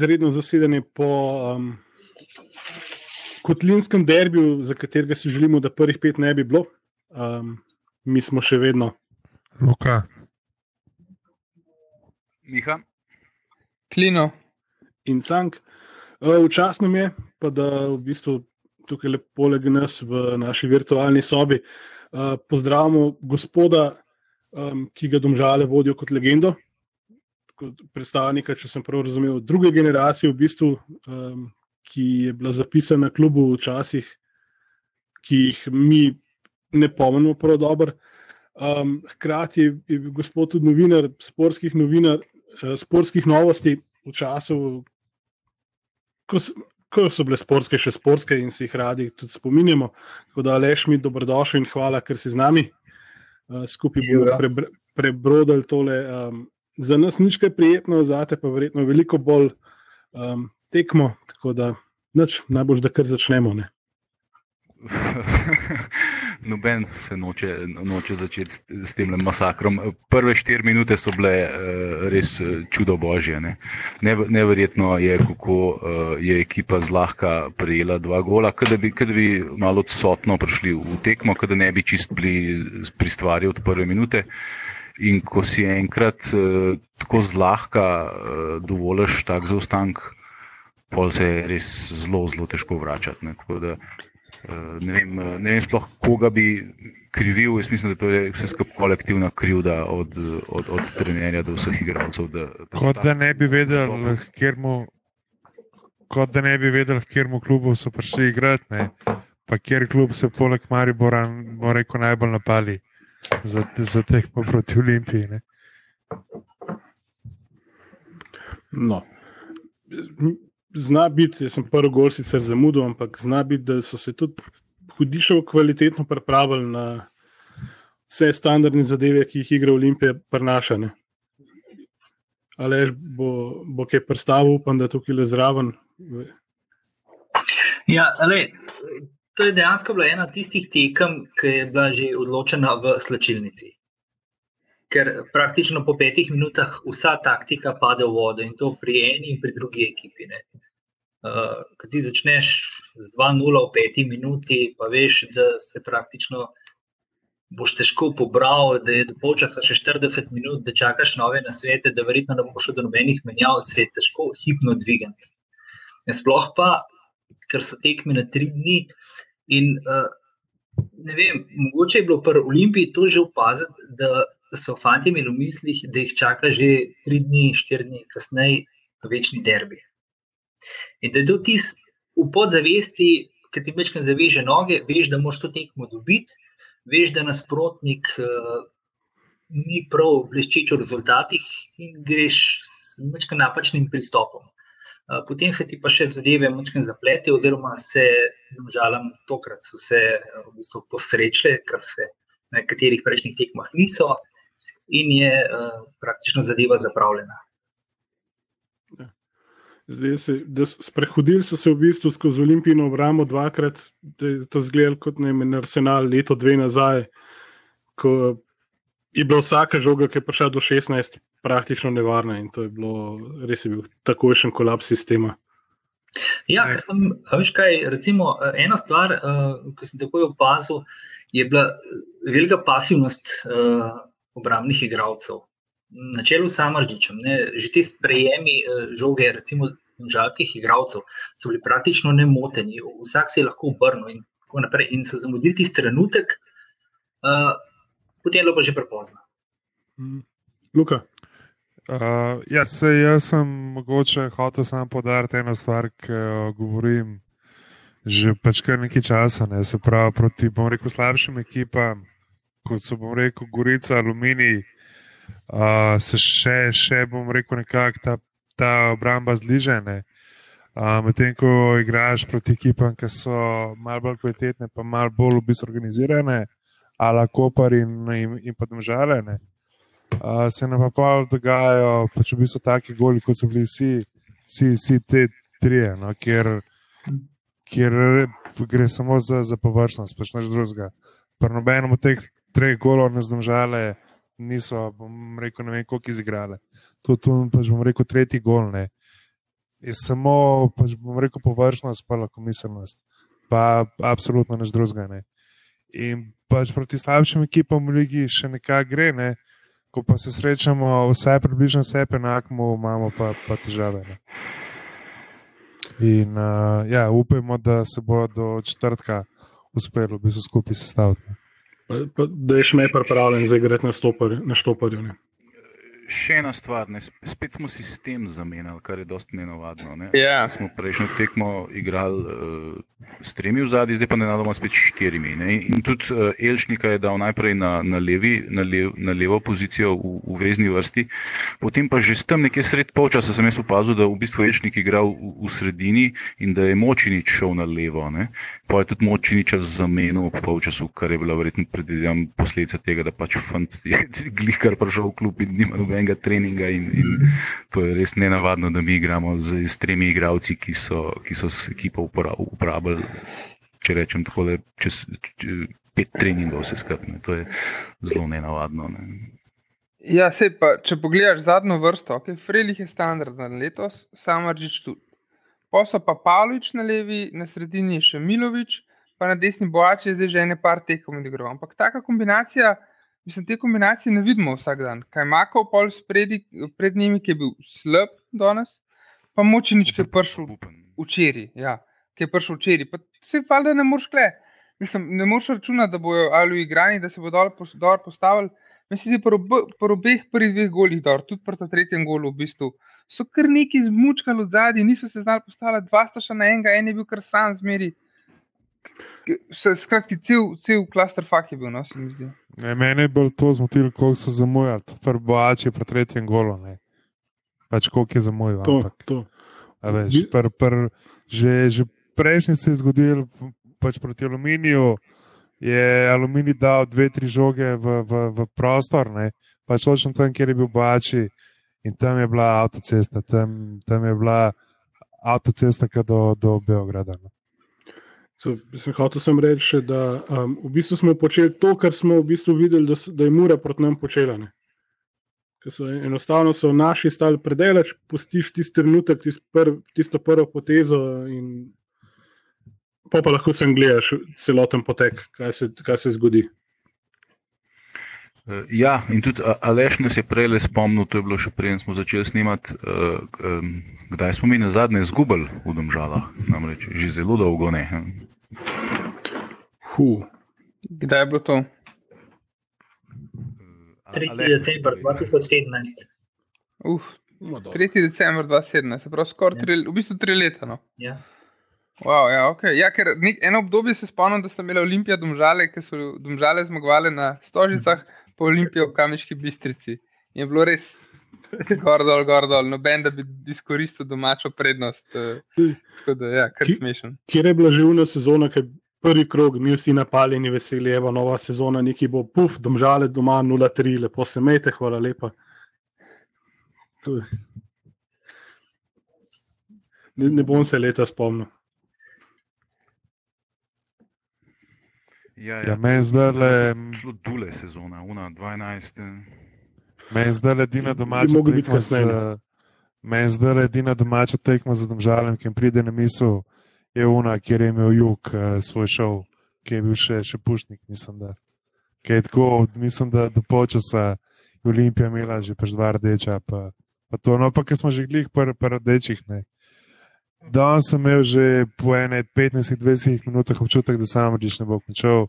izredno zasedanje po um, kotlinskem derbiju, za katerega si želimo, da prvih pet ne bi bilo. Um, mi smo še vedno. Luka. Miha. Klino. In Cank. Včasno mi je, pa da v bistvu tukaj lepo poleg nas v naši virtualni sobi uh, pozdravimo gospoda, um, ki ga domžale vodijo kot legendo, predstavnika, če sem prav razumel, druge generacije, v bistvu, um, ki je bila zapisana na klubu včasih, ki jih mi ne pomnimo prav dobro. Um, hkrati je, je gospod tudi novinar, sportskih novinar, uh, sportskih novosti v času, ko, ko so bile sportske še sportske in si jih radi tudi spominjamo. Tako da, Aleš, mi dobrodošli in hvala, ker si z nami. Uh, skupaj bomo pre, prebrodili tole. Um, za nas nič kaj prijetno, za te pa verjetno veliko bolj um, tekmo. Tako da, nič, najbolj, da kar začnemo. Noben se noče, noče začeti s, tem masakrom. Prve štiri minute so bile uh, res eh, čudo božje. Ne? Ne, neverjetno je, kako uh, je ekipa zlahka prejela dva gola, kada bi, kada bi malo odsotno prišli v tekmo, kada ne bi čist bili pri stvari od prve minute. In ko si enkrat uh, tako zlahka uh, dovoliš tak zaostank, pol se je res zelo, zelo težko vračati. Ne? Tako da Eh, ne vem, ne vem sploh, koga bi krivil. Jaz mislim, da to je vse skupaj kolektivna krivda od, od, od trenerja do vseh igralcev. Da, da kot, da ne bi vedeli, kjer mu. Kot da ne bi vedeli, kjer mu klubu so prišli igrati, ne? pa kjer klub se poleg Maribora, reči, najbolj napali za, za teh pa proti Olimpiji. Ne? No, zna biti, jaz sem prvi gor sicer zamudil, ampak zna biti, da so se tudi hudišo kvalitetno pripravili na vse standardne zadeve, ki jih igra Olimpija prenašane. Ali bo, bo kaj predstavil, upam, da tukaj le zraven. Ja, ale, to je dejansko bila ena tistih tekem, ki je bila že odločena v slačilnici ker praktično po petih minutah vsa taktika pade v vodo in to pri eni in pri drugi ekipi. Uh, Ko ti začneš z 2-0 v petih minuti, pa veš, da se praktično boš težko pobral, da je do počasa še 40 minut, da čakaš nove na svete, da verjetno ne boš do nobenih menjav, se je težko hipno dvigati. Sploh pa, ker so tekmi na tri dni in uh, ne vem, mogoče je bilo pri Olimpiji to že opaziti, da so fanti imeli v mislih, da jih čaka že tri dni, štiri dni kasneje, večni derbi. In da je to tisto v podzavesti, ki ti večkrat zaveže noge, veš, da moš to tekmo dobiti, veš, da nasprotnik uh, ni prav bleščeč v rezultatih in greš s večkrat napačnim pristopom. Uh, potem se ti pa še zadeve večkrat zaplete, oziroma se, žalam, tokrat so se v bistvu posrečile, kar se na nekaterih prejšnjih tekmah niso in je uh, praktično zadeva zapravljena. Zdaj se, sprehodili so se v bistvu skozi olimpijsko obrambo dvakrat, da je to zgledal kot nemen arsenal leto, dve nazaj, ko je bila vsaka žoga, ki je prišla do 16, praktično nevarna in to je bilo res je bil takojšen kolaps sistema. Ja, ker sem, veš kaj, recimo, ena stvar, uh, ki sem takoj opazil, je bila velika pasivnost uh, obrambnih igralcev. Na čelu s Samardžičem, že ti sprejemi eh, žoge, recimo, žalkih igralcev, so bili praktično nemoteni, vsak se je lahko obrnil in tako naprej. In so zamudili tisti trenutek, uh, potem je bilo pa že prepozno. Mm. Luka. Uh, ja, se, jaz sem mogoče hotel samo podariti eno stvar, ki jo govorim že pač kar nekaj časa. Ne, se pravi, proti, bom rekel, slabšim ekipam kot so, bom rekel, Gorica, Aluminij, uh, se še, še, bom rekel, nekako ta, ta obramba zližene. Uh, Medtem ko igraš proti ekipam, ki so malo bolj kvalitetne, pa malo bolj v bistvu organizirane, ali kopar in, in, in pa državljane, uh, se nam pa pa dogajajo pač v bistvu taki goli, kot so bili vsi, vsi, vsi te tri, no, kjer, kjer gre samo za, za površnost, pač nič drugega. Pri nobenem od teh treh golov ne zdržale, niso, bom rekel, ne vem, koliko izigrale. To je pač, bom rekel, tretji gol. Ne. je samo, pač bom rekel, površnost, pa lahko miselnost, pa absolutno nič drugega. Ne. In pač proti slabšim ekipam v Ligi še nekaj gre, ne. Ko pa se srečamo, vse približno vse enako, imamo pa, pa težave. Ne. In uh, ja, upajmo, da se bo do četrtka uspelo, bi se skupaj sestaviti. Da je še me pripravljen za igrati na štoparju še ena stvar, ne, spet smo sistem zamenjali, kar je dosti nenavadno. Ne. Ja. Smo prejšnjo tekmo igrali uh, s tremi v zadnji, zdaj pa ne nadamo spet s štirimi. Ne. In tudi uh, Elšnika je dal najprej na, na, levi, na, lev, na levo pozicijo v, v vezni vrsti, potem pa že s tem nekje sred polčasa sem jaz opazil, da v bistvu Elšnik igral v, v sredini in da je močinič šel na levo. Ne. Pa je tudi močinič zamenil v polčasu, kar je bila verjetno predvidevam posledica tega, da pač fant je glikar prišel v klub in nima nobene nobenega treninga. In, in to je res nenavadno, da mi igramo z, z tremi igravci, ki so, ki so s ekipo uporabljali. Če rečem tako, da čez pet treningov vse skupaj, to je zelo nenavadno. Ne. Ja, sej pa, če pogledaš zadnjo vrsto, ki okay, je Frelih je standardna letos, samo Ržič tudi. Posla pa Pavlič na levi, na sredini je še Milovič, pa na desni Boač je zdaj že ene par tekom odigral. Ampak taka kombinacija, Mislim, te kombinacije ne vidimo vsak dan. Kaj ima pol spredi, pred njimi, ki je bil slab danes, pa moči nič, ki je prišel včeraj. Ja, ki je prišel včeraj. Pa se pa da ne moreš kle. Mislim, ne moreš računati, da bojo ali igrani, da se bodo dol postavili. Mislim, da je po obeh prvih dveh golih dol, tudi pri tretjem golu v bistvu. So kar neki zmučkali od zadaj, niso se znali postaviti, dva sta še na enega, en je bil kar sam zmeri. Skratka, cel, cel klaster fak je bil, no, se mi zdi. Ne, mene je bolj to zmotilo, koliko so zamujali, prvo Ači pri tretjem golu. Ne. Pač koliko je zamujal. To, to. Veš, pr, pr, že, že prejšnji se je zgodil pač proti aluminiju, je aluminij dal dve, tri žoge v, v, v prostor, ne. pač točno tam, kjer je bil Bači in tam je bila avtocesta, tam, tam je bila avtocesta do, do Beograda. Ne. So, sem hotel sem reči, da um, v bistvu smo počeli to, kar smo v bistvu videli, da, da je mura proti nam počela. So, enostavno so naši stali predelač, postiš tisti trenutek, tist prv, tisto prvo potezo in pa, pa lahko sem gledaš celoten potek, kaj se, kaj se zgodi. Eh, ja, in tudi Aleš nas je prej spomnil, to je bilo še prej, smo začeli snemati, uh, um, kdaj smo mi na zadnje izgubili v Domžalah, namreč že zelo dolgo ne. Huh. Kdaj je bilo to? 3. december 2017. Uf, 3. december 2017, pravi skoraj ja. v bistvu tri leta. No. Ja. Wow, ja, okay. ja, ker nek, eno obdobje se spomnim, da so imeli Olimpije domžale, ki so domžale zmagovali na stožicah po Olimpiji v Kamiški bistrici. Je bilo res gor dol, gor dol, noben da bi izkoristil domačo prednost. Eh, tako da, ja, kar smešen. Kjer je bila živna sezona, ker prvi krog, mi vsi napaljeni, veseli, evo, nova sezona, neki bo, puf, domžale doma 0-3, lepo se mete, hvala lepa. Ne, ne bom se leta spomnil. Ja, ja, ja, meni zdaj le. Zelo dule sezona, 12. Meni zdaj le edina domača tekma. Z, meni zdaj le edina domača tekma za domžalem, ki pride na misel, je una, kjer je imel jug uh, svoj šov, ki je bil še, še pušnik. Mislim, da je tako, mislim, da do počasa je Olimpija imela že pač dva rdeča. Pa, pa to, no, pa ker smo že glih par, par rdečih. Ne. Danes sem imel že po 15-20 minutah občutek, da sam reč ne bo končal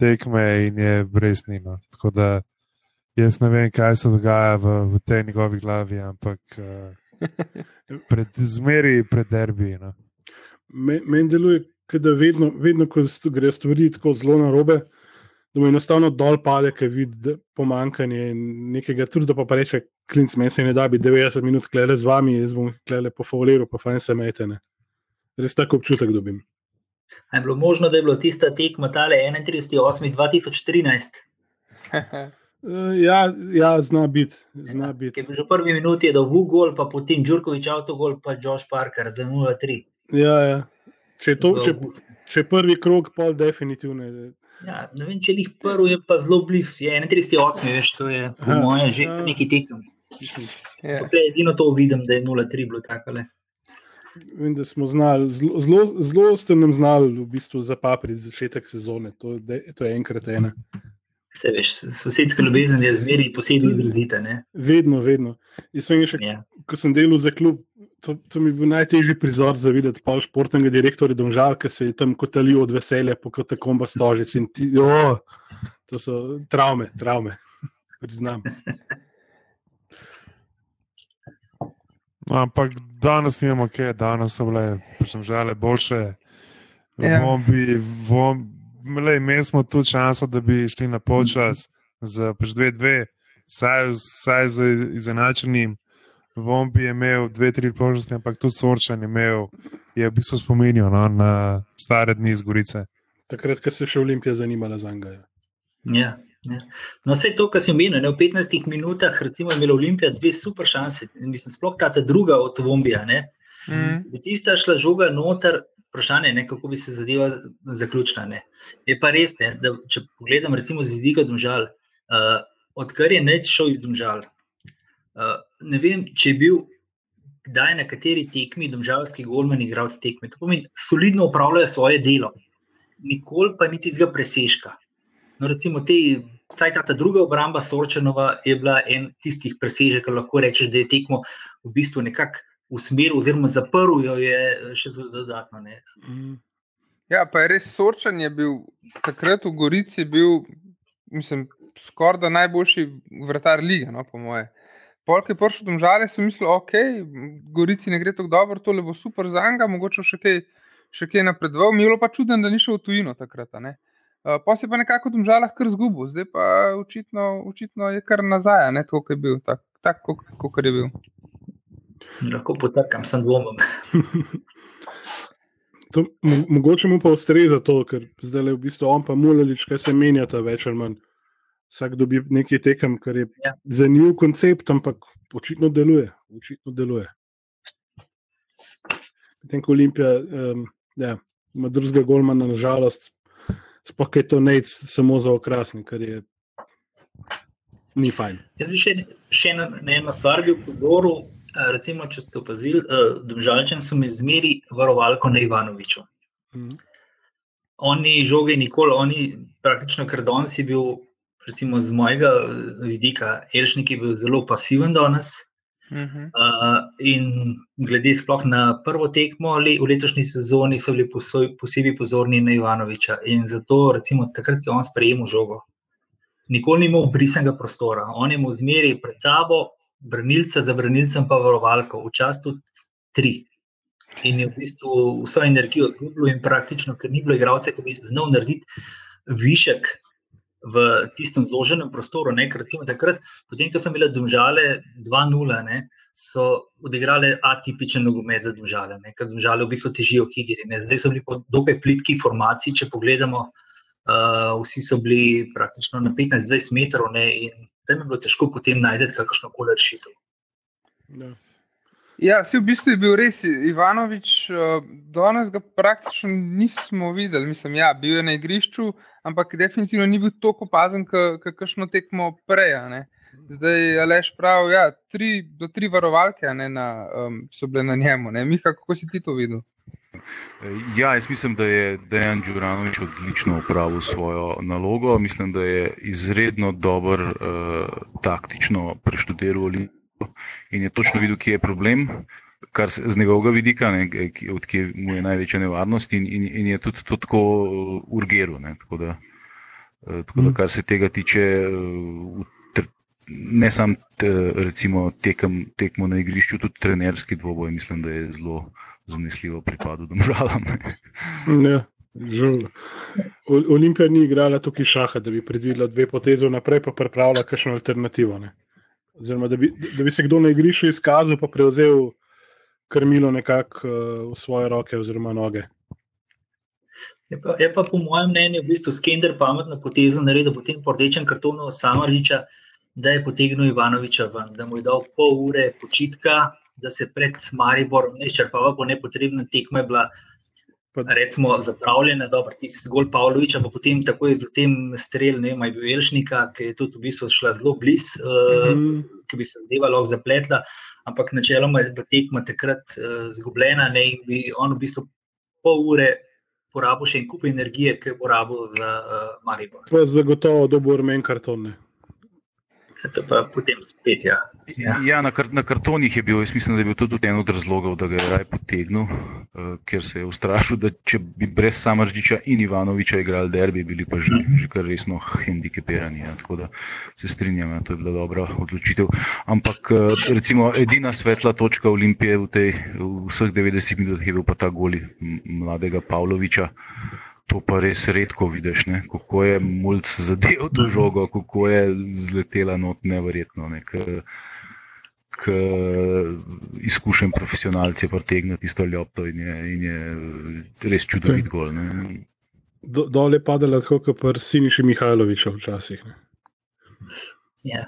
tekme in je brez nima. Tako da jaz ne vem, kaj se dogaja v, v tej njegovi glavi, ampak uh, pred zmeri, pred derbi. No. Meni men deluje, da vedno, vedno, ko gre stvari tako zelo na robe, da mu enostavno dol pade, ker vidi pomankanje nekega truda, pa, pa reče, klinc, meni se ne da bi 90 minut klele z vami, jaz bom klele po favoriru, pa fajn se metene. Res tako občutek dobim. Je bilo možno, da je bilo tista tekma tale 31.8.2013? ja, ja, zna biti. Zna bit. Že v prvi minuti je dal Vugol, pa potem Džurkovič avtogol, pa Josh Parker, da 0-3. Ja, ja. Če je to, če, če prvi krog, pa definitivno. Ja, ne vem, če jih prvi je pa zelo blizu, je 31.8, veš, to je po mojem že neki tekem. Ja. Edino to vidim, da je 0-3 bilo tako. vem, da smo znali, zelo, zelo, zelo ste nam znali v bistvu zapapriti začetek sezone. To, de, to je enkrat ena. Se veš, sosedska ljubezen je zmeri posebej izrazita. Ne? Vedno, vedno. Jaz sem še, Ja. ko sem delal za klub, to, to mi je bil najtežji prizor za videti, pa športnega direktorja Domžal, ki se je tam kotalil od veselja, po katakomba stožic. in ti- jo, To so travme, travme, priznam. No, ampak danes nimamo kaj, danes so bile, sem žale, boljše. Ja. Vombi, vom, lej, imeli smo tudi šanso, da bi šli na polčas z pač 2-2, saj, saj z izenačenim. Vombi je imel dve, tri priložnosti, ampak tudi Sorčan je imel, je v bistvu spominjal no, na stare dni iz Gorice. Takrat, ko se je še Olimpija zanimala za njega. Ja, ja. No, vse to, kar si omenil, v 15 minutah, recimo, je imela Olimpija dve super šanse. Mislim, sploh ta ta druga od Vombija. Mm. Tista šla žoga noter, vprašanje je, kako bi se zadeva zaključila. Ne. Je pa res, ne, da če pogledam, recimo, z vidika Domžal, uh, odkar je Nec šel iz Domžal. Uh, ne vem, če je bil kdaj na kateri tekmi Domžalski golman igral s tekme. To pomeni, solidno upravljajo svoje delo, nikoli pa niti zga preseška. No, recimo, te, taj, ta, ta druga obramba Sorčanova je bila en tistih presežek, ki lahko rečeš, da je tekmo v bistvu nekako usmeril, oziroma zaprl jo je še dodatno. Ne. Mm. Ja, pa je res Sorčan je bil takrat v Gorici, bil, mislim, skoraj da najboljši vratar lige, no, po moje. Polk je prišel do žale, sem mislil, ok, Gorici ne gre tako dobro, tole bo super za njega, mogoče še kaj, še kaj napredoval. Mi je bilo pa čudno, da ni šel v tujino takrat. ne. Uh, pa se pa nekako v žalah kar zgubil, zdaj pa očitno, očitno je kar nazaj, ne tako, kot je bil. Tak, tak, kot- kot je bil. Lahko potrkam, sem dvomim. To, mo mogoče mu pa ustreza to, ker zdaj je v bistvu on pa mulalič, kaj se menjata več ali manj. Vsak dobi nekaj tekem, kar je Ja. zanimiv koncept, ampak očitno deluje. Očitno deluje. Potem, ko Olimpija um, ja, ima drugega golmana, nažalost, sploh je to nec samo za okrasni, kar je ni fajn. Jaz bi še, še eno, na eno stvar bil pogovoril. Recimo, če ste opazili, uh, Domžalčan so mi zmeri varovalko na Ivanoviču. Mhm. Oni žoge nikoli, oni praktično, ker danes je bil, recimo z mojega eh, vidika, Elšnik je bil zelo pasiven danes. Uh -huh. Uh, in glede sploh na prvo tekmo le, v letošnji sezoni so bili posoj, posebej pozorni na Ivanoviča. In zato, recimo, takrat, ko je on sprejemal žogo, nikoli ni imel brisanega prostora. On je imel zmeri pred sabo, branilca za branilcem, pa varovalko, včasih tudi tri. In je v bistvu vso energijo izgubil, in praktično, ker ni bilo igralca, ki bi znal narediti višek v tistem zoženem prostoru. Ne, ker recimo takrat, potem, ko so imeli domžale 2-0, ne, so odigrali atipičen nogomet za domžale, ne, ker domžale v bistvu težijo k igri. Ne. Zdaj so bili dokaj plitki formaciji, če pogledamo. Uh, vsi so bili praktično na 15-20 metrov, ne, in tam je bilo težko potem najti kakršno koli rešitev. Ja. Ja, si v bistvu je bil res Ivanovič, uh, danes ga praktično nismo videli. Mislim, ja, bil je na igrišču, ampak definitivno ni bil tako opazen, kot kakšno tekmo prej. ne. Zdaj, Aleš prav, ja, tri, do tri varovalke ne, na, um, so bile na njemu. Ne. Miha, kako si ti to videl? Ja, jaz mislim, da je Dejan Đuranovič odlično upravil svojo nalogo. Mislim, da je izredno dober uh, taktično preštudiral in je točno videl, kje je problem, kar z njegovega vidika, ne, ki- od kje mu je največja nevarnost, in, in, in je tudi to tako uh, urgeral. Tako da, uh, tako da, kar se tega tiče, uh, ne samo recimo tekem, tekmo na igrišču, tudi trenerski dvoboj, mislim, da je zelo zanesljivo pripadal domžalam. Ja, žal. Olimpija ni igrala tukaj šaha, da bi predvidela dve poteze naprej, pa pripravila kakšno alternativo. Ne? Oziroma, da bi, da bi se kdo na igrišču izkazal, pa prevzel krmilo nekako uh, v svoje roke oziroma noge. Je pa, je pa po mojem mnenju v bistvu Skender pametno potezo naredil potem po rdečem kartonu Samariča, da je potegnil Ivanoviča ven, da mu je dal pol ure počitka, da se pred Mariborom ne izčrpava po nepotrebnem tekmo je bila Pa, recimo, zapravljene, dobro, ti si zgolj Pavlovič, pa potem takoj v tem strelu, ne vem, Velšnika, ki je tudi v bistvu šla zelo blizu, uh, mm -hmm. ki bi se zdela lahko zapletla, ampak načeloma je tekma takrat uh, zgubljena ne, in bi on v bistvu pol ure porabil še en kup energije, ki je porabil za uh, Maribor. Pa zagotovo dobo rumen karton. To pa potem spet. Ja. Ja. Ja, na, kar, na kartonih je bil, jaz mislim, da je bil to tudi en od razlogov, da ga je raj potegnil, uh, ker se je ustrašil, da če bi brez Samržiča in Ivanoviča igrali derbi, bili pa že, že kar resno hendikepirani. Ja. Tako da se strinjam, ja, to je bila dobra odločitev. Ampak uh, recimo edina svetla točka Olimpije v, tej, v vseh 90 minutah je bil pa ta goli mladega Pavloviča. To pa res redko vidiš, ne? kako je mulj zadev to žogo, kako je zletela not nevrjetno. Ne? K izkušen profesionalci je pretegnil isto ljoto in je, in je res čudovit gol. Do, dol je padalo tako, kot pri Siniši Mihajloviču včasih. Ja.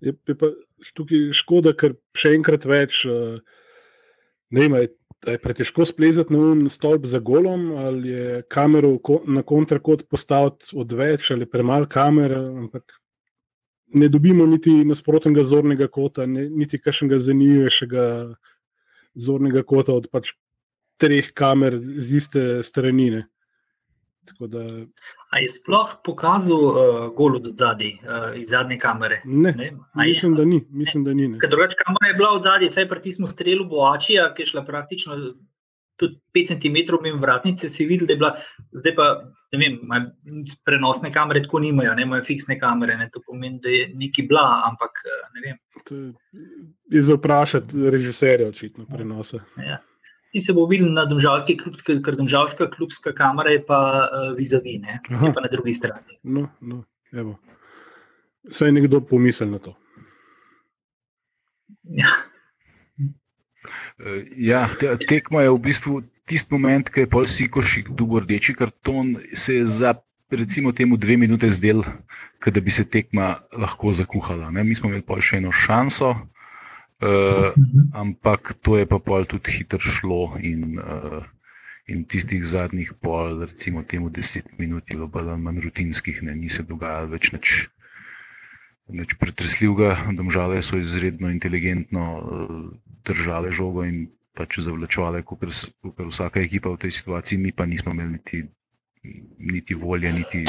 Je, je pa tukaj škoda, ker še enkrat več, uh, ne vem, je pretežko splezati na un stolp za golom, ali je kamero na kontrakot postaviti odveč, ali premalo kamer. Ampak ne dobimo niti nasprotnega zornega kota, ne, niti kakšnega zanimivejšega zornega kota od pač treh kamer z iste stranine. Da... A je sploh pokazal uh, gol od zadaj, uh, iz zadnje kamere? Ne, ne? Mislim, da ni. Mislim, da ni drugač, kamera je bila od zadaj, fej smo strelu boačija, ki je šla praktično tudi 5 cm mimo vratnice, si videl, da je bila, zdaj pa, ne vem, prenosne kamere tako nimajo, ne imajo fiksne kamere, ne? to pomeni, da je neki bila, ampak eh, ne vem. Je za vprašati režiserja, očitno, prenose. Ja ti se bo videl na domžalki, ker domžalska klubska kamera je pa uh, vizavi, ne pa na drugi strani. No, no, evo. Saj nekdo pomisli na to. Ja. Eh, ja, te, tekma je v bistvu tisti moment, ki je pol sikošik, dugo rdeči karton, se je za recimo temu dve minute zdel, da bi se tekma lahko zakuhala. Ne? Mi smo imeli pol še eno šanso, Uh, ampak to je pa pol tudi hitro šlo in, uh, in tistih zadnjih pol, recimo temu deset minut, je bilo bolj manj rutinskih, ne, ni se dogajalo več nič, nič pretresljivega. Domžale so izredno inteligentno uh, držale žogo in pač zavlačevale, kot vsaka ekipa v tej situaciji, mi pa nismo imeli niti, niti volje, niti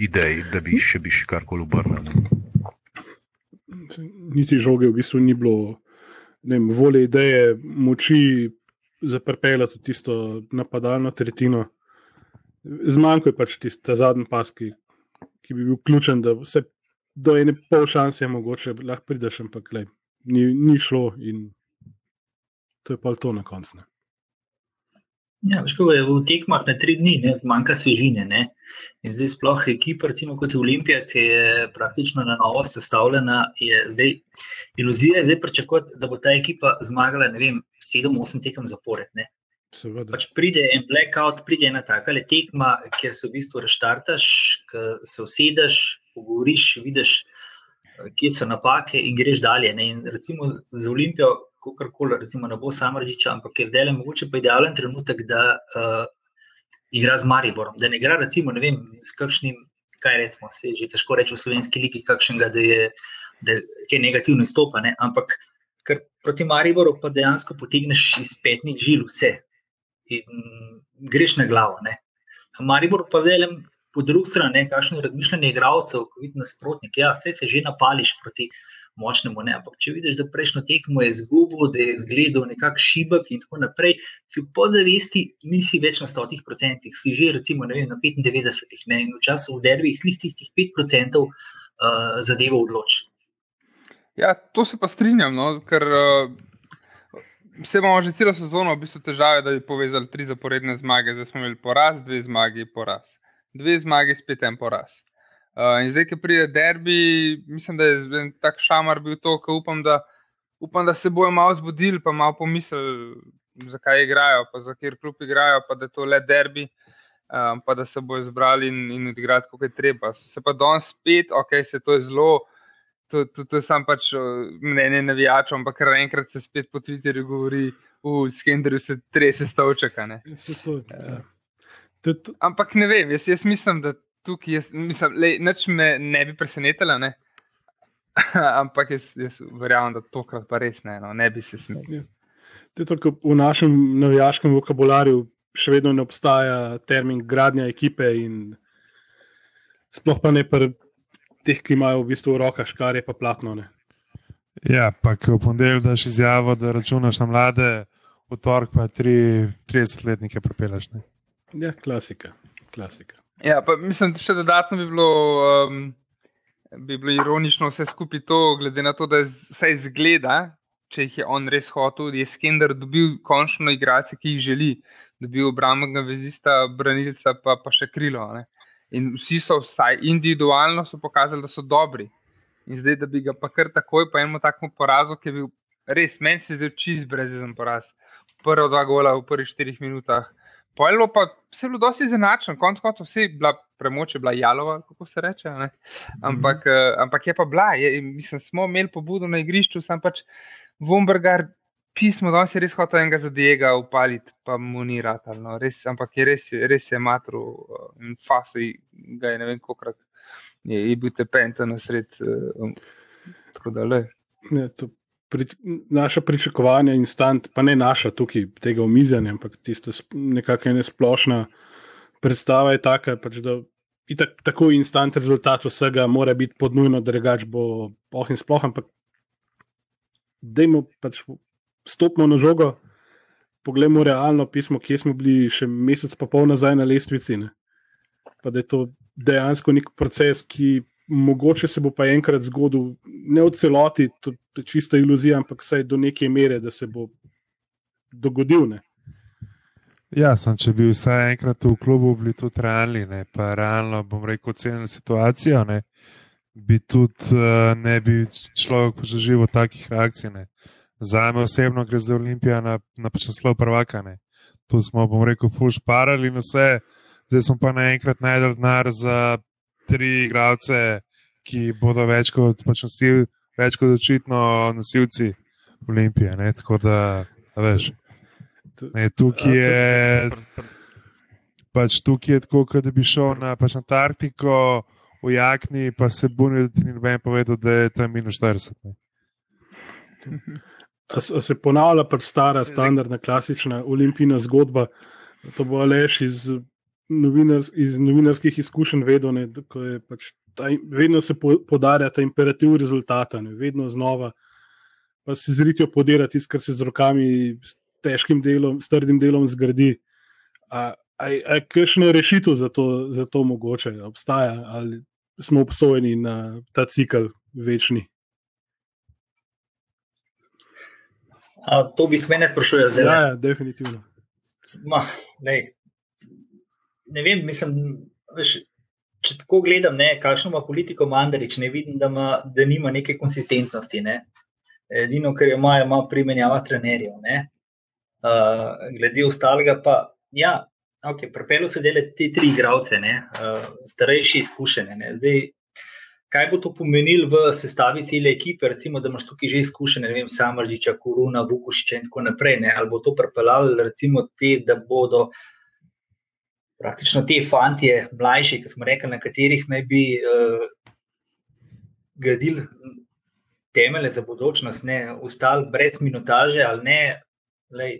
idej, da bi še bi še karkoli obrnili. Niti žoge v bistvu ni bilo vem, volje, ideje, moči za prepeljati tisto napadalno tretjino. Zmanjkuje pač tisti zadnji pas, ki, ki bi bil ključen, da se do ene pol šanse je mogoče, lahko prideš, ampak le, ni, ni šlo in to je pa to na koncu. Ja, veš, je v tekmah na tri dni, ne, manjka svežine. Ne. In zdaj, sploh ekipa, recimo kot je Olimpija, ki je praktično na novo sestavljena, je zdaj iluzija, zdaj pričakovati, da bo ta ekipa zmagala, ne vem, sedem, osem tekem zapored. Pač pride en blackout, pride ena taka tekma, kjer se v bistvu reštartaš, se usedeš, pogovoriš, vidiš, kje so napake in greš dalje. Ne. In recimo za Olimpijo kar koli, recimo, ne bo samo reči, ampak je zdaj mogoče pa idealen trenutek, da uh, igra z Mariborom. Da ne igra, recimo, ne vem, s kakšnim, kaj rečemo, se že težko reči v slovenski ligi, kakšnega, da je, da je negativno izstopa. Ne? Ampak ker proti Mariboru pa dejansko potegneš iz petnih žil vse in greš na glavo. Ne? Maribor pa velem. Po drugi strani, kakšno je razmišljanje igralcev, ko vidiš nasprotnik, ja, fe, fe, že napališ proti uh, močnemu. Ne. Ampak če vidiš, da prejšnjo tekmo je izgubil, da je izgledal nekako šibek in tako naprej, ti v podzavesti nisi več na 100%, ti že recimo vem, na 95%. Ne. In v času v derbih jih tistih 5% uh, zadevo odloči. Ja, to se pa strinjam, no, ker uh, se imamo že celo sezono v bistvu težave, da bi povezali tri zaporedne zmage. Zdaj smo imeli poraz, dve zmagi, poraz. Dve zmagi, spet en poraz. Uh, in zdaj, ki pride derbi, mislim, da je tak šamar bil to, ki upam, upam, da se bojo malo zbudili, pa malo pomislili, zakaj igrajo, pa za kjer klub igrajo, pa da je to le derbi, um, pa da se bojo zbrali in, in odigrati, kako je treba. Se pa danes spet, ok, se to je zelo. To, to, to je sam pač mnenje navijačev, ampak kar enkrat se spet po Twitterju govori v Skenderju se trese stavčaka. Ne. To, ja. Tudi, Ampak ne vem, jaz, jaz mislim, da tukaj jaz, mislim, lej, nič me ne bi presenetilo. Ne? Ampak jaz, jaz verjamem, da tokrat pa res ne, no, ne bi se smel. To je tako v našem navijaškem vokabularju še vedno ne obstaja termin gradnja ekipe, in sploh pa ne pri teh, ki imajo v bistvu v rokah škarje, pa platno. Ne. Ja, pa v ponedeljek daš izjavo, da računaš na mlade, v torek pa tri 30-letnike propelaš. Ne? Ja, klasika. klasika. Ja, pa mislim, da še dodatno bi bilo, um, bi bilo ironično vse skupaj to, glede na to, da se izgleda, če jih je on res hotel, je Skender dobil končno igrače, ki jih želi. Dobil obrambnega vezista, branilca, pa, pa še krilo. Ne? In vsi so, vsaj individualno, so pokazali, da so dobri. In zdaj, da bi ga pa kar takoj, pa enemu takemu porazu, ki je bil res, meni se zdaj čist brezen poraz. Prva dva gola v prvih štirih minutah. Pojelo pa vse bilo dosti izenačeno, konc koncev vse je bila premoč, je bila jalova, kako se reče. Ne? Ampak, mm -hmm. ampak je pa bila, je, mislim, smo imeli pobudo na igrišču, sem pač Vombergar pismo, da si res hotel enega za Diega upaliti, pa mu ni ratal. No. Res, ampak je res, res je matru in fasi ga je ne vem kolikrat. Je, je bil tepenta na sred. Um, tako da le. Ne, to pri, naša pričakovanja in stant, pa ne naša tukaj, tega omizanja, ampak tista nekakšna nesplošna predstava je taka, pač, da itak, tako instant rezultat vsega mora biti podnujno, da regač bo oh in sploh, ampak dajmo pač stopimo na žogo, poglejmo realno pismo, kje smo bili še mesec pa pol nazaj na lestvici. Ne? Pa da je to dejansko nek proces, ki mogoče se bo pa enkrat zgodil, ne v celoti, to je čista iluzija, ampak vsaj do neke mere, da se bo dogodil. Ne? Ja, sem, če bi vsaj enkrat v klubu bili tudi realni, ne, pa realno bom rekel, ocenili situacijo, ne, bi tudi uh, ne bi človek zaživel takih reakcij. Ne. Za me osebno gre za Olimpijo na, na pač naslov prvaka. Ne. Tu smo, bom rekel, fuš parali in vse, zdaj smo pa naenkrat najdel denar za tri igralce, ki bodo več kot, pač nosil, več kot očitno nosilci Olimpije. Ne. Tako da, veš. Ne, tukaj je, pač tukaj je tako, da bi šel na pač Antarktiko, v jakni, pa se buni, da ti ni noben povedal, da je tam minus 40. Ne. A, a se ponavlja pač stara, standardna, klasična olimpijska zgodba. To bo lež iz, novinars, iz novinarskih izkušenj vedno, ne, pač ta, vedno se po, podarja ta imperativ rezultata, ne, vedno znova. Pa se zritijo podirati, kar se z rokami, s težkim delom, s trdim delom zgradi. A, je kakšna rešitev za to, za to mogoče obstaja, ali smo obsojeni na ta cikl večni? A, to bi mene sprašuje zdaj. Ja, ja, definitivno. Ma, ne vem, mislim, veš, če tako gledam, ne, kakšno ima politiko Mandarič, ne vidim, da, ima, da nima neke konsistentnosti. Ne. Edino, kar ima, ima primenjava trenerjev. Uh, glede ostalega pa, ja, Okay, Pripeljal se dele te tri igralce, uh, starejši, izkušene. Zdaj, kaj bo to pomenilo v sestavi cele ekipe, recimo, da imaš tukaj že izkušene, ne vem, Samržiča, Koruna, Vukušiča in tako naprej. Ne? Ali bo to pripeljalo, recimo, te, da bodo praktično te fantje, mlajši, ki smo rekli, na katerih naj bi uh, gradili temelje za budočnost, ne, ostali brez minutaže ali ne. Lej,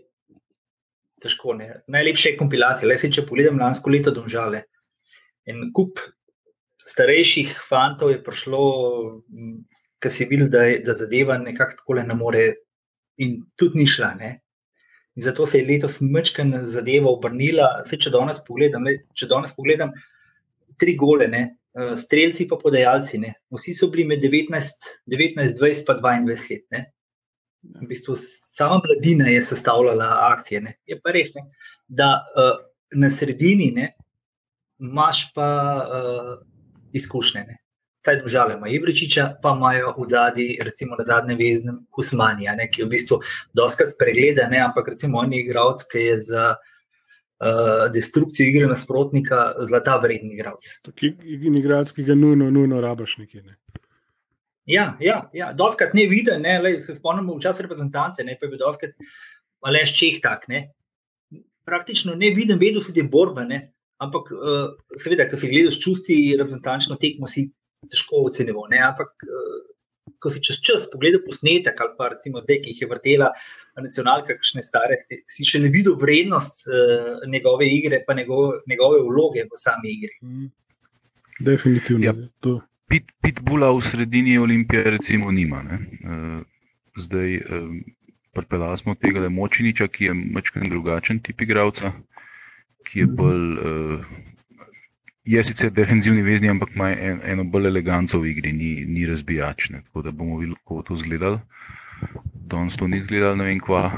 težko. Ne. Najlepše je kompilacija. Le, če pogledam lansko leto, domžale. En kup starejših fantov je prišlo, ki si videl, da, da zadeva nekako tako ne more, in tudi ni šla. Ne. In zato se je letos mečken zadeva obrnila. Se, če danes pogledam, le, če danes pogledam tri gole, ne, eh, streljci pa podajalci, ne. vsi so bili med 19, 19 20 pa 22 let. Ne. V bistvu sama mladina je sestavljala akcije. Ne. Je pa res, ne, da uh, na sredini ne, imaš pa uh, izkušnje. Ne. Saj države ima Ibričiča, pa imajo v zadnji, recimo na zadnjem veznem Usmanija, ne, ki je v bistvu doskrat spregleda, ne, ampak recimo on je igralec, ki je za uh, destrukcijo igre nasprotnika zlata vredni igralec. Igralec, ki ga nujno, nujno rabaš nekje. Ne. Ja, ja, ja. doskrat ne viden, ne, lej, se spomnimo v času reprezentance, ne, pa je bil doskrat Aleš Čeh tak. Ne? Praktično ne vidim, vedno so te borbe, ne? ampak uh, seveda, ko si gledal s čusti, reprezentančno tekmo si težko ocenil. Ampak uh, ko si čez čas pogledal posnetek ali pa recimo zdaj, ki jih je vrtela nacionalka, kakšne stare, si še ne videl vrednost uh, njegove igre, pa njegove, njegove vloge v sami igri. Mm. Definitivno. Ja. Pit, pitbula v sredini Olimpije, recimo, nima. Uh, zdaj, uh, pripeljali smo tega le močniča, ki je mačken drugačen tip igralca, ki je bolj. Uh, Je sicer defensivni vezni, ampak ima en, eno bolj eleganco v igri, ni, ni razbijačne. Tako da bomo videli, kako bo to izgledalo. Danes to ni izgledalo, ne vem kva.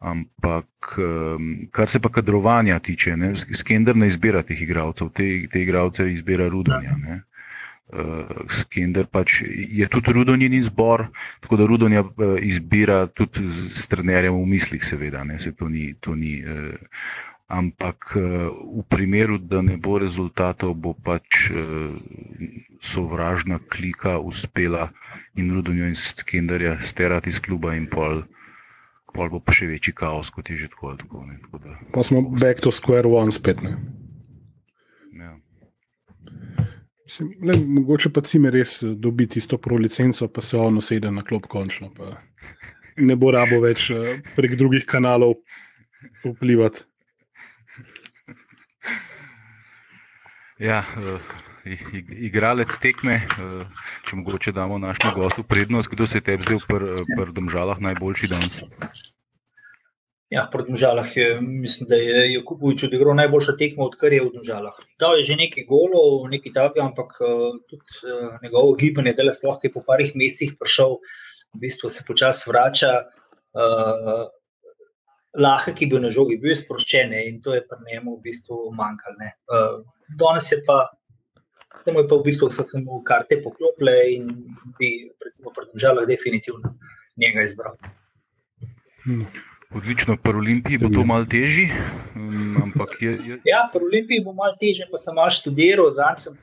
Ampak, um, kar se pa kadrovanja tiče, Skender ne izbira teh igralcev, te, te igralce izbira Rudonja. Ne? uh, Skender pač je tudi Rudonjin izbor, tako da Rudonja uh, izbira tudi s trenerjem v mislih, seveda. Ne, se to ni, to ni, uh, ampak uh, v primeru, da ne bo rezultatov, bo pač uh, sovražna klika uspela in Rudonjo in Skenderja sterati iz kluba in pol. Pol bo pa še večji kaos, kot je že tako. tako, tako da, pa smo back to square one spet. Ne? Mislim, le, mogoče pa cime res eh, dobiti isto pro licenco, pa se ono sedi na klop končno. Ne bo rabo več eh, prek drugih kanalov vplivati. Ja, uh, igralec tekme, uh, če mogoče damo našemu gostu prednost, kdo se je tebi zdaj v prvem pr žalah najboljši danes? Ja, proti Dvožalah je, mislim, da je Jakubovič odigral najboljša tekma, odkar je v Dvožalah. Dal je že nekaj golov, nekaj takega, ampak uh, tudi uh, njegovo gibanje, da je kaj po parih mesecih prišel, v bistvu se počasi vrača. Uh, Lahek je bil na žogi, bil je sproščen in to je pri njemu v bistvu manjkalo. Uh, danes je pa, samo je pa v bistvu so se mu karte poklopile in bi, recimo, Dvožalah definitivno njega izbral. Hmm. Odlično, pri Olimpiji bo to malo težje. Um, je, je... Ja, pri Olimpiji bo malo težje, pa sem malo študiral. Danes sem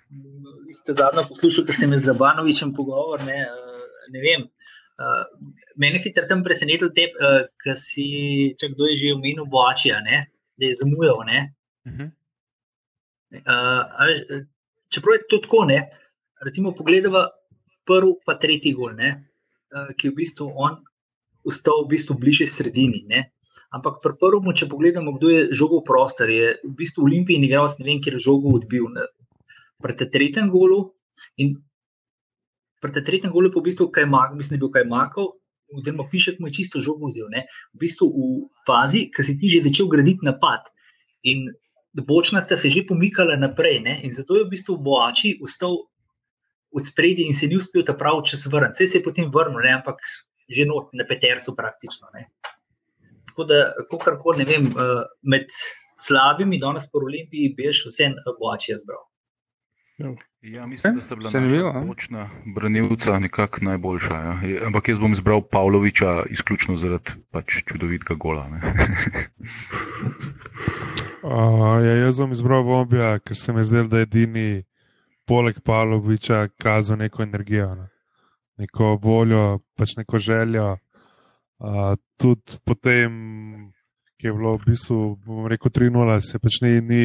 zadnjo poslušal, ste me z Zabanovičem pogovor. Ne, uh, ne vem. Mene je tam presenetil, te, uh, ker si, če kdo je že omenil, boačija, da je zamujal. Uh -huh. uh, čeprav je to tako, ne, recimo, pogledamo prvi, pa tretji gol, ne, uh, ki je v bistvu on ostal v bistvu bliže sredini. Ne? Ampak pri prvem, če pogledamo, kdo je žogo v prostor, je v bistvu Olimpij in igral, ne vem, kje je žogo odbil. Ne? Pri tretjem golu in pri tretjem golu, pa v bistvu kaj mak, mislim, da je bil kaj makal. Oziroma, pišek mu je čisto žogo vzel. Ne? V bistvu v fazi, ki si ti že začel graditi napad in bočna sta se že pomikala naprej. Ne? In zato je v bistvu Boači ostal od spredi in se ni uspel ta pravi čas vrniti. Vse se je potem vrnil, ne? ampak že not, na petercu praktično. Ne. Tako da, kako koli, ne vem, uh, med slabimi, danes po Olimpiji, bi še vse boače zbral. Ja, mislim, da sta bila močna branilca nekako najboljša. Ja. Ampak jaz bom izbral Pavloviča izključno zaradi pač čudovitega gola. uh, ja, jaz bom izbral Vombija, ker se mi zdi, da je edini poleg Pavloviča kazal neko energijo. Ne neko voljo, pač neko željo. Uh, tudi potem, ki je bilo v bistvu, bomo rekel, 3-0, se pač ni, ni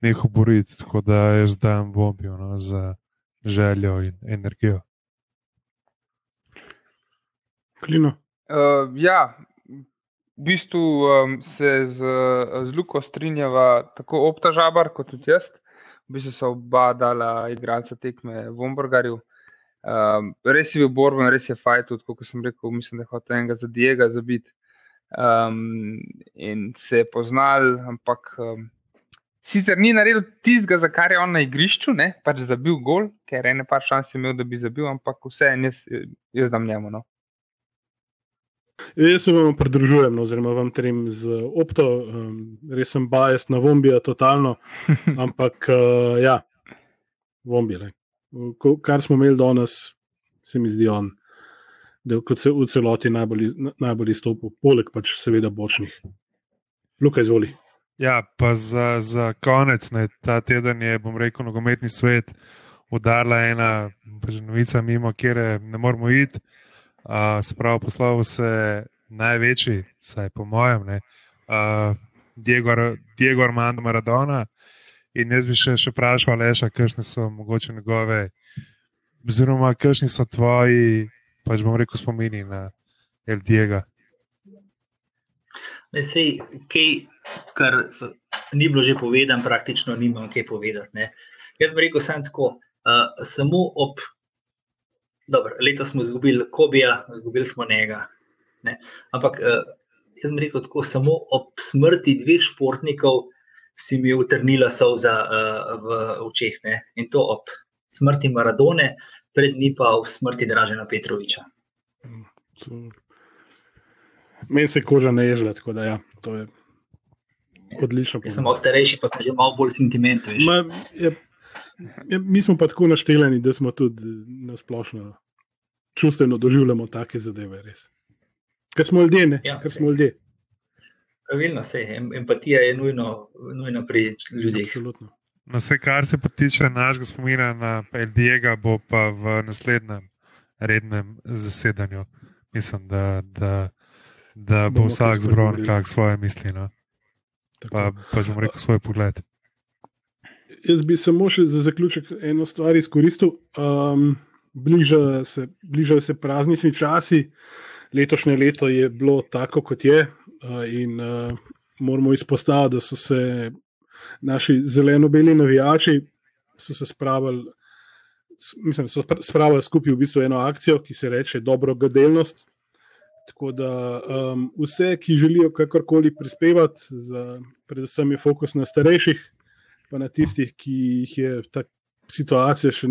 neho boriti, tako da jaz dam bombijo no, za željo in energijo. Klino. Uh, ja, v bistvu um, se z, z Luko strinjava tako opta žabar, kot tudi jaz. V bistvu so oba dala igralca tekme v Ombrgarju. Um, res je bil borben, res je fajn, tudi kot sem rekel, mislim, da je hotel enega za Diega zabiti. Um, in se je poznal, ampak um, sicer ni naredil tistega, za kar je on na igrišču, ne pač zabil gol, ker je ene par šans imel, da bi zabil, ampak vse en jaz, jaz dam njemu. No. Jaz se vam pridružujem, no, oziroma vam trem z opto, um, res sem bajes na vombija, totalno, ampak uh, ja, vombija kar smo imeli danes, se mi zdi, on, da se v celoti najbolj, najbolj izstopi, poleg pač seveda bočnih. Luka, izvoli. Ja, pa za, za konec, ne, ta teden je, bom rekel, nogometni svet udarila ena pač novica, mimo kjer ne moramo iti. Uh, Spravo poslal se največji, saj po mojem, ne, uh, Diego, Diego Armando Maradona. In jaz bi še, še vprašal, Leša, kakšne so mogoče njegove, oziroma kakšni so tvoji, pač bom rekel, spomini na El Diego. Sej, kaj, kar ni bilo že povedano, praktično nimam kaj povedati. Ne. Jaz bi rekel, sem tako, uh, samo ob. Dobro, letos smo izgubili Kobija, izgubili smo njega. Ne. Ampak uh, jaz bi rekel tako, samo ob smrti dveh športnikov si mi utrnila solza uh, v očeh. In to ob smrti Maradone, pred njim pa ob smrti Dražena Petroviča. Meni se koža ne ježla, tako da ja, to je odlično. Jaz sem malo starejši, pa sem že malo bolj sentimentalni. Ma, ja, ja, mi smo pa tako našteljeni, da smo tudi na splošno čustveno doživljamo take zadeve. Res. Ker smo ljudje, ne? Ja, Ker smo ljudje. Pravilno, sej, em- empatija je nujno, nujno pri ljudeh. Absolutno. No, vse, kar se pa tiče našega spomina na El Diego, bo pa v naslednjem rednem zasedanju. Mislim, da, da, da bo Bomo vsak zbral nekako svoje misli. No. Tako. Pa, pa že bom rekel svoj pogled. Jaz bi samo še za zaključek eno stvar izkoristil. Um, bližajo se, bližajo se praznični časi, letošnje leto je bilo tako, kot je, uh, in uh, moramo izpostaviti, da so se naši zeleno-beli navijači spravili. Mislim, so spra- spravili skupaj v bistvu eno akcijo, ki se reče Dobro godelnost. Tako da um, vse, ki želijo kakorkoli prispevati, za, predvsem je fokus na starejših, pa na tistih, ki jih je ta situacija še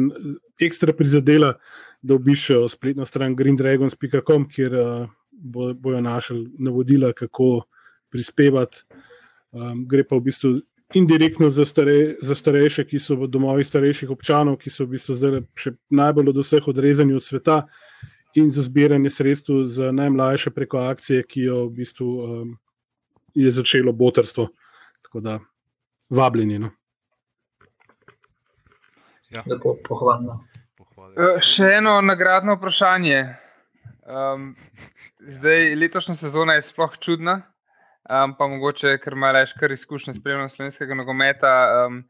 ekstra prizadela, da obiščejo spletno stran greendragons.com, kjer uh, bo, bojo našli navodila, kako prispevati. Um, gre pa v bistvu indirektno za, stare, za starejše, ki so v domovih starejših občanov, ki so v bistvu zdaj še najbolj od vseh odrezani od sveta. In za zbiranje sredstev za najmlajše preko akcije, ki jo v bistvu um, je začelo botrstvo. Tako da, vabljeni. No. Lepo pohvalno. Eh, Še eno nagradno vprašanje. Um, zdaj, letošnja sezona je sploh čudna, um, pa mogoče, ker ima reč kar izkušnje spremljanja slovenskega nogometa. Um,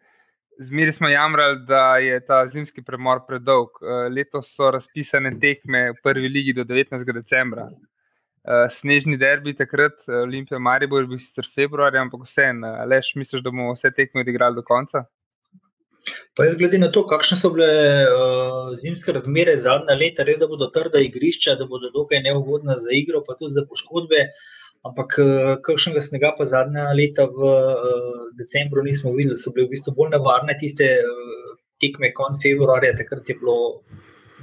Zmeri smo jamrali, da je ta zimski premor predolg. Uh, letos so razpisane tekme v prvi ligi do 19. decembra. Uh, snežni derbi takrat, uh, Olimpija Maribor, bil sicer februarja, ampak vseeno, lež misliš, da bomo vse tekme odigrali do konca? Pa jaz glede na to, kakšne so bile uh, zimske razmere zadnja leta, res da bodo trda igrišča, da bodo dokaj neugodna za igro, pa tudi za poškodbe. Ampak uh, kakšnega snega pa zadnja leta v uh, decembru nismo videli, so bile v bistvu bolj nevarne tiste uh, tekme konc februarja, takrat je bilo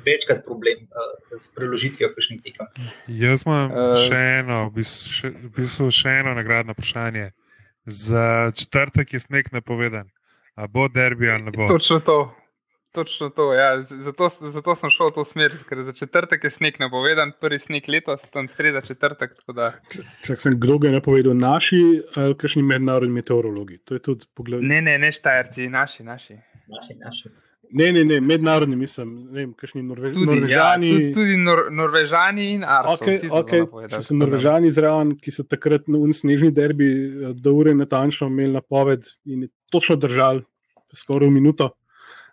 večkrat problem uh, s preložitvijo kakšnih tekem. Jaz imam Eh. uh, še eno, v bistvu še, v bistvu še eno nagradno vprašanje. Za četrtek je sneg napovedan. A bo derbi ali ne bo? Točno to. Točno to. Ja. Zato, zato sem šel v to smer, ker za četrtek je sneg napovedan, prvi sneg letos, tam sreda četrtek. tako da- Čak sem kdo ga je napovedal, naši ali kakšni mednarodni meteorologi. To je tudi pogled. Ne, ne, ne štajerci, naši, naši. Naši, naši. Ne, ne, ne, mednarodni, mislim, ne vem, kakšni Norve Tudi, ja, Norvežani. tudi, tudi nor, Norvežani in Arso. Okay, okay. napovedali, Če so Norvežani zraven, ki so takrat na un snežni derbi, eh, do ure natančno imeli napoved in je točno držali, skoraj v minuto.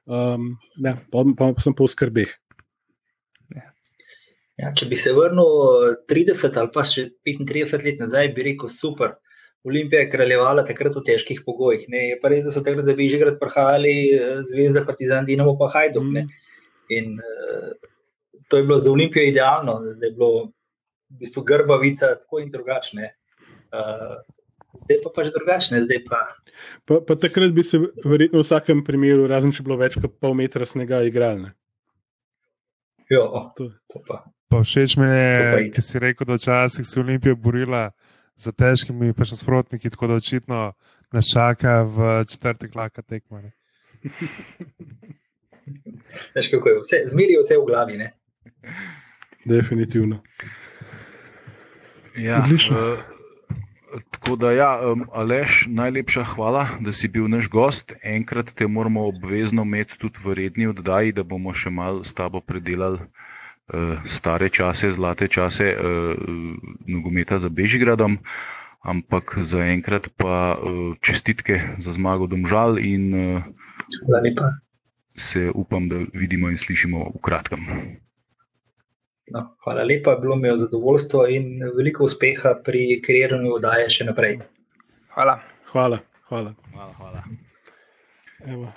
Um, ne, pa, pa sem po skrbeh. Ja, če bi se vrnil eh, 30 ali pa še 35 let nazaj, bi rekel super. Olimpija je kraljevala takrat v težkih pogojih. Ne. Je pa res, da so takrat za Bežigrad prihajali eh, Zvezda, Partizan, Dinamo pa Hajduk. ne. In uh, to je bilo za Olimpijo idealno, da je bilo v bistvu grbavica tako in drugačne. Uh, zdaj pa pač drugačne, zdaj pa. Pa, pa takrat bi se verjetno v vsakem primeru, razen če bi bilo več kot pol metra snega, igrali. ne. Jo, To- to pa. Pa všeč mi je, ker si rekel, da včasih se je Olimpija borila za težkimi pač nasprotniki, tako da očitno nas čaka v četrtek laka tekma. ne. Veš, kako je. Vse, zmeri vse v glavi. Ne? Definitivno. Ja, Odlično. uh, tako da, ja, um, Aleš, najlepša hvala, da si bil naš gost. Enkrat te moramo obvezno imeti tudi v redni oddaji, da bomo še malo s tabo predelali stare čase, zlate čase nogometa za Bežigradom. Ampak zaenkrat pa čestitke za zmago domžal in se upam, da vidimo in slišimo v kratkem. No, hvala lepa, bilo mi je zadovoljstvo in veliko uspeha pri kreiranju oddaje še naprej. Hvala. Hvala. hvala. hvala, hvala. Evo.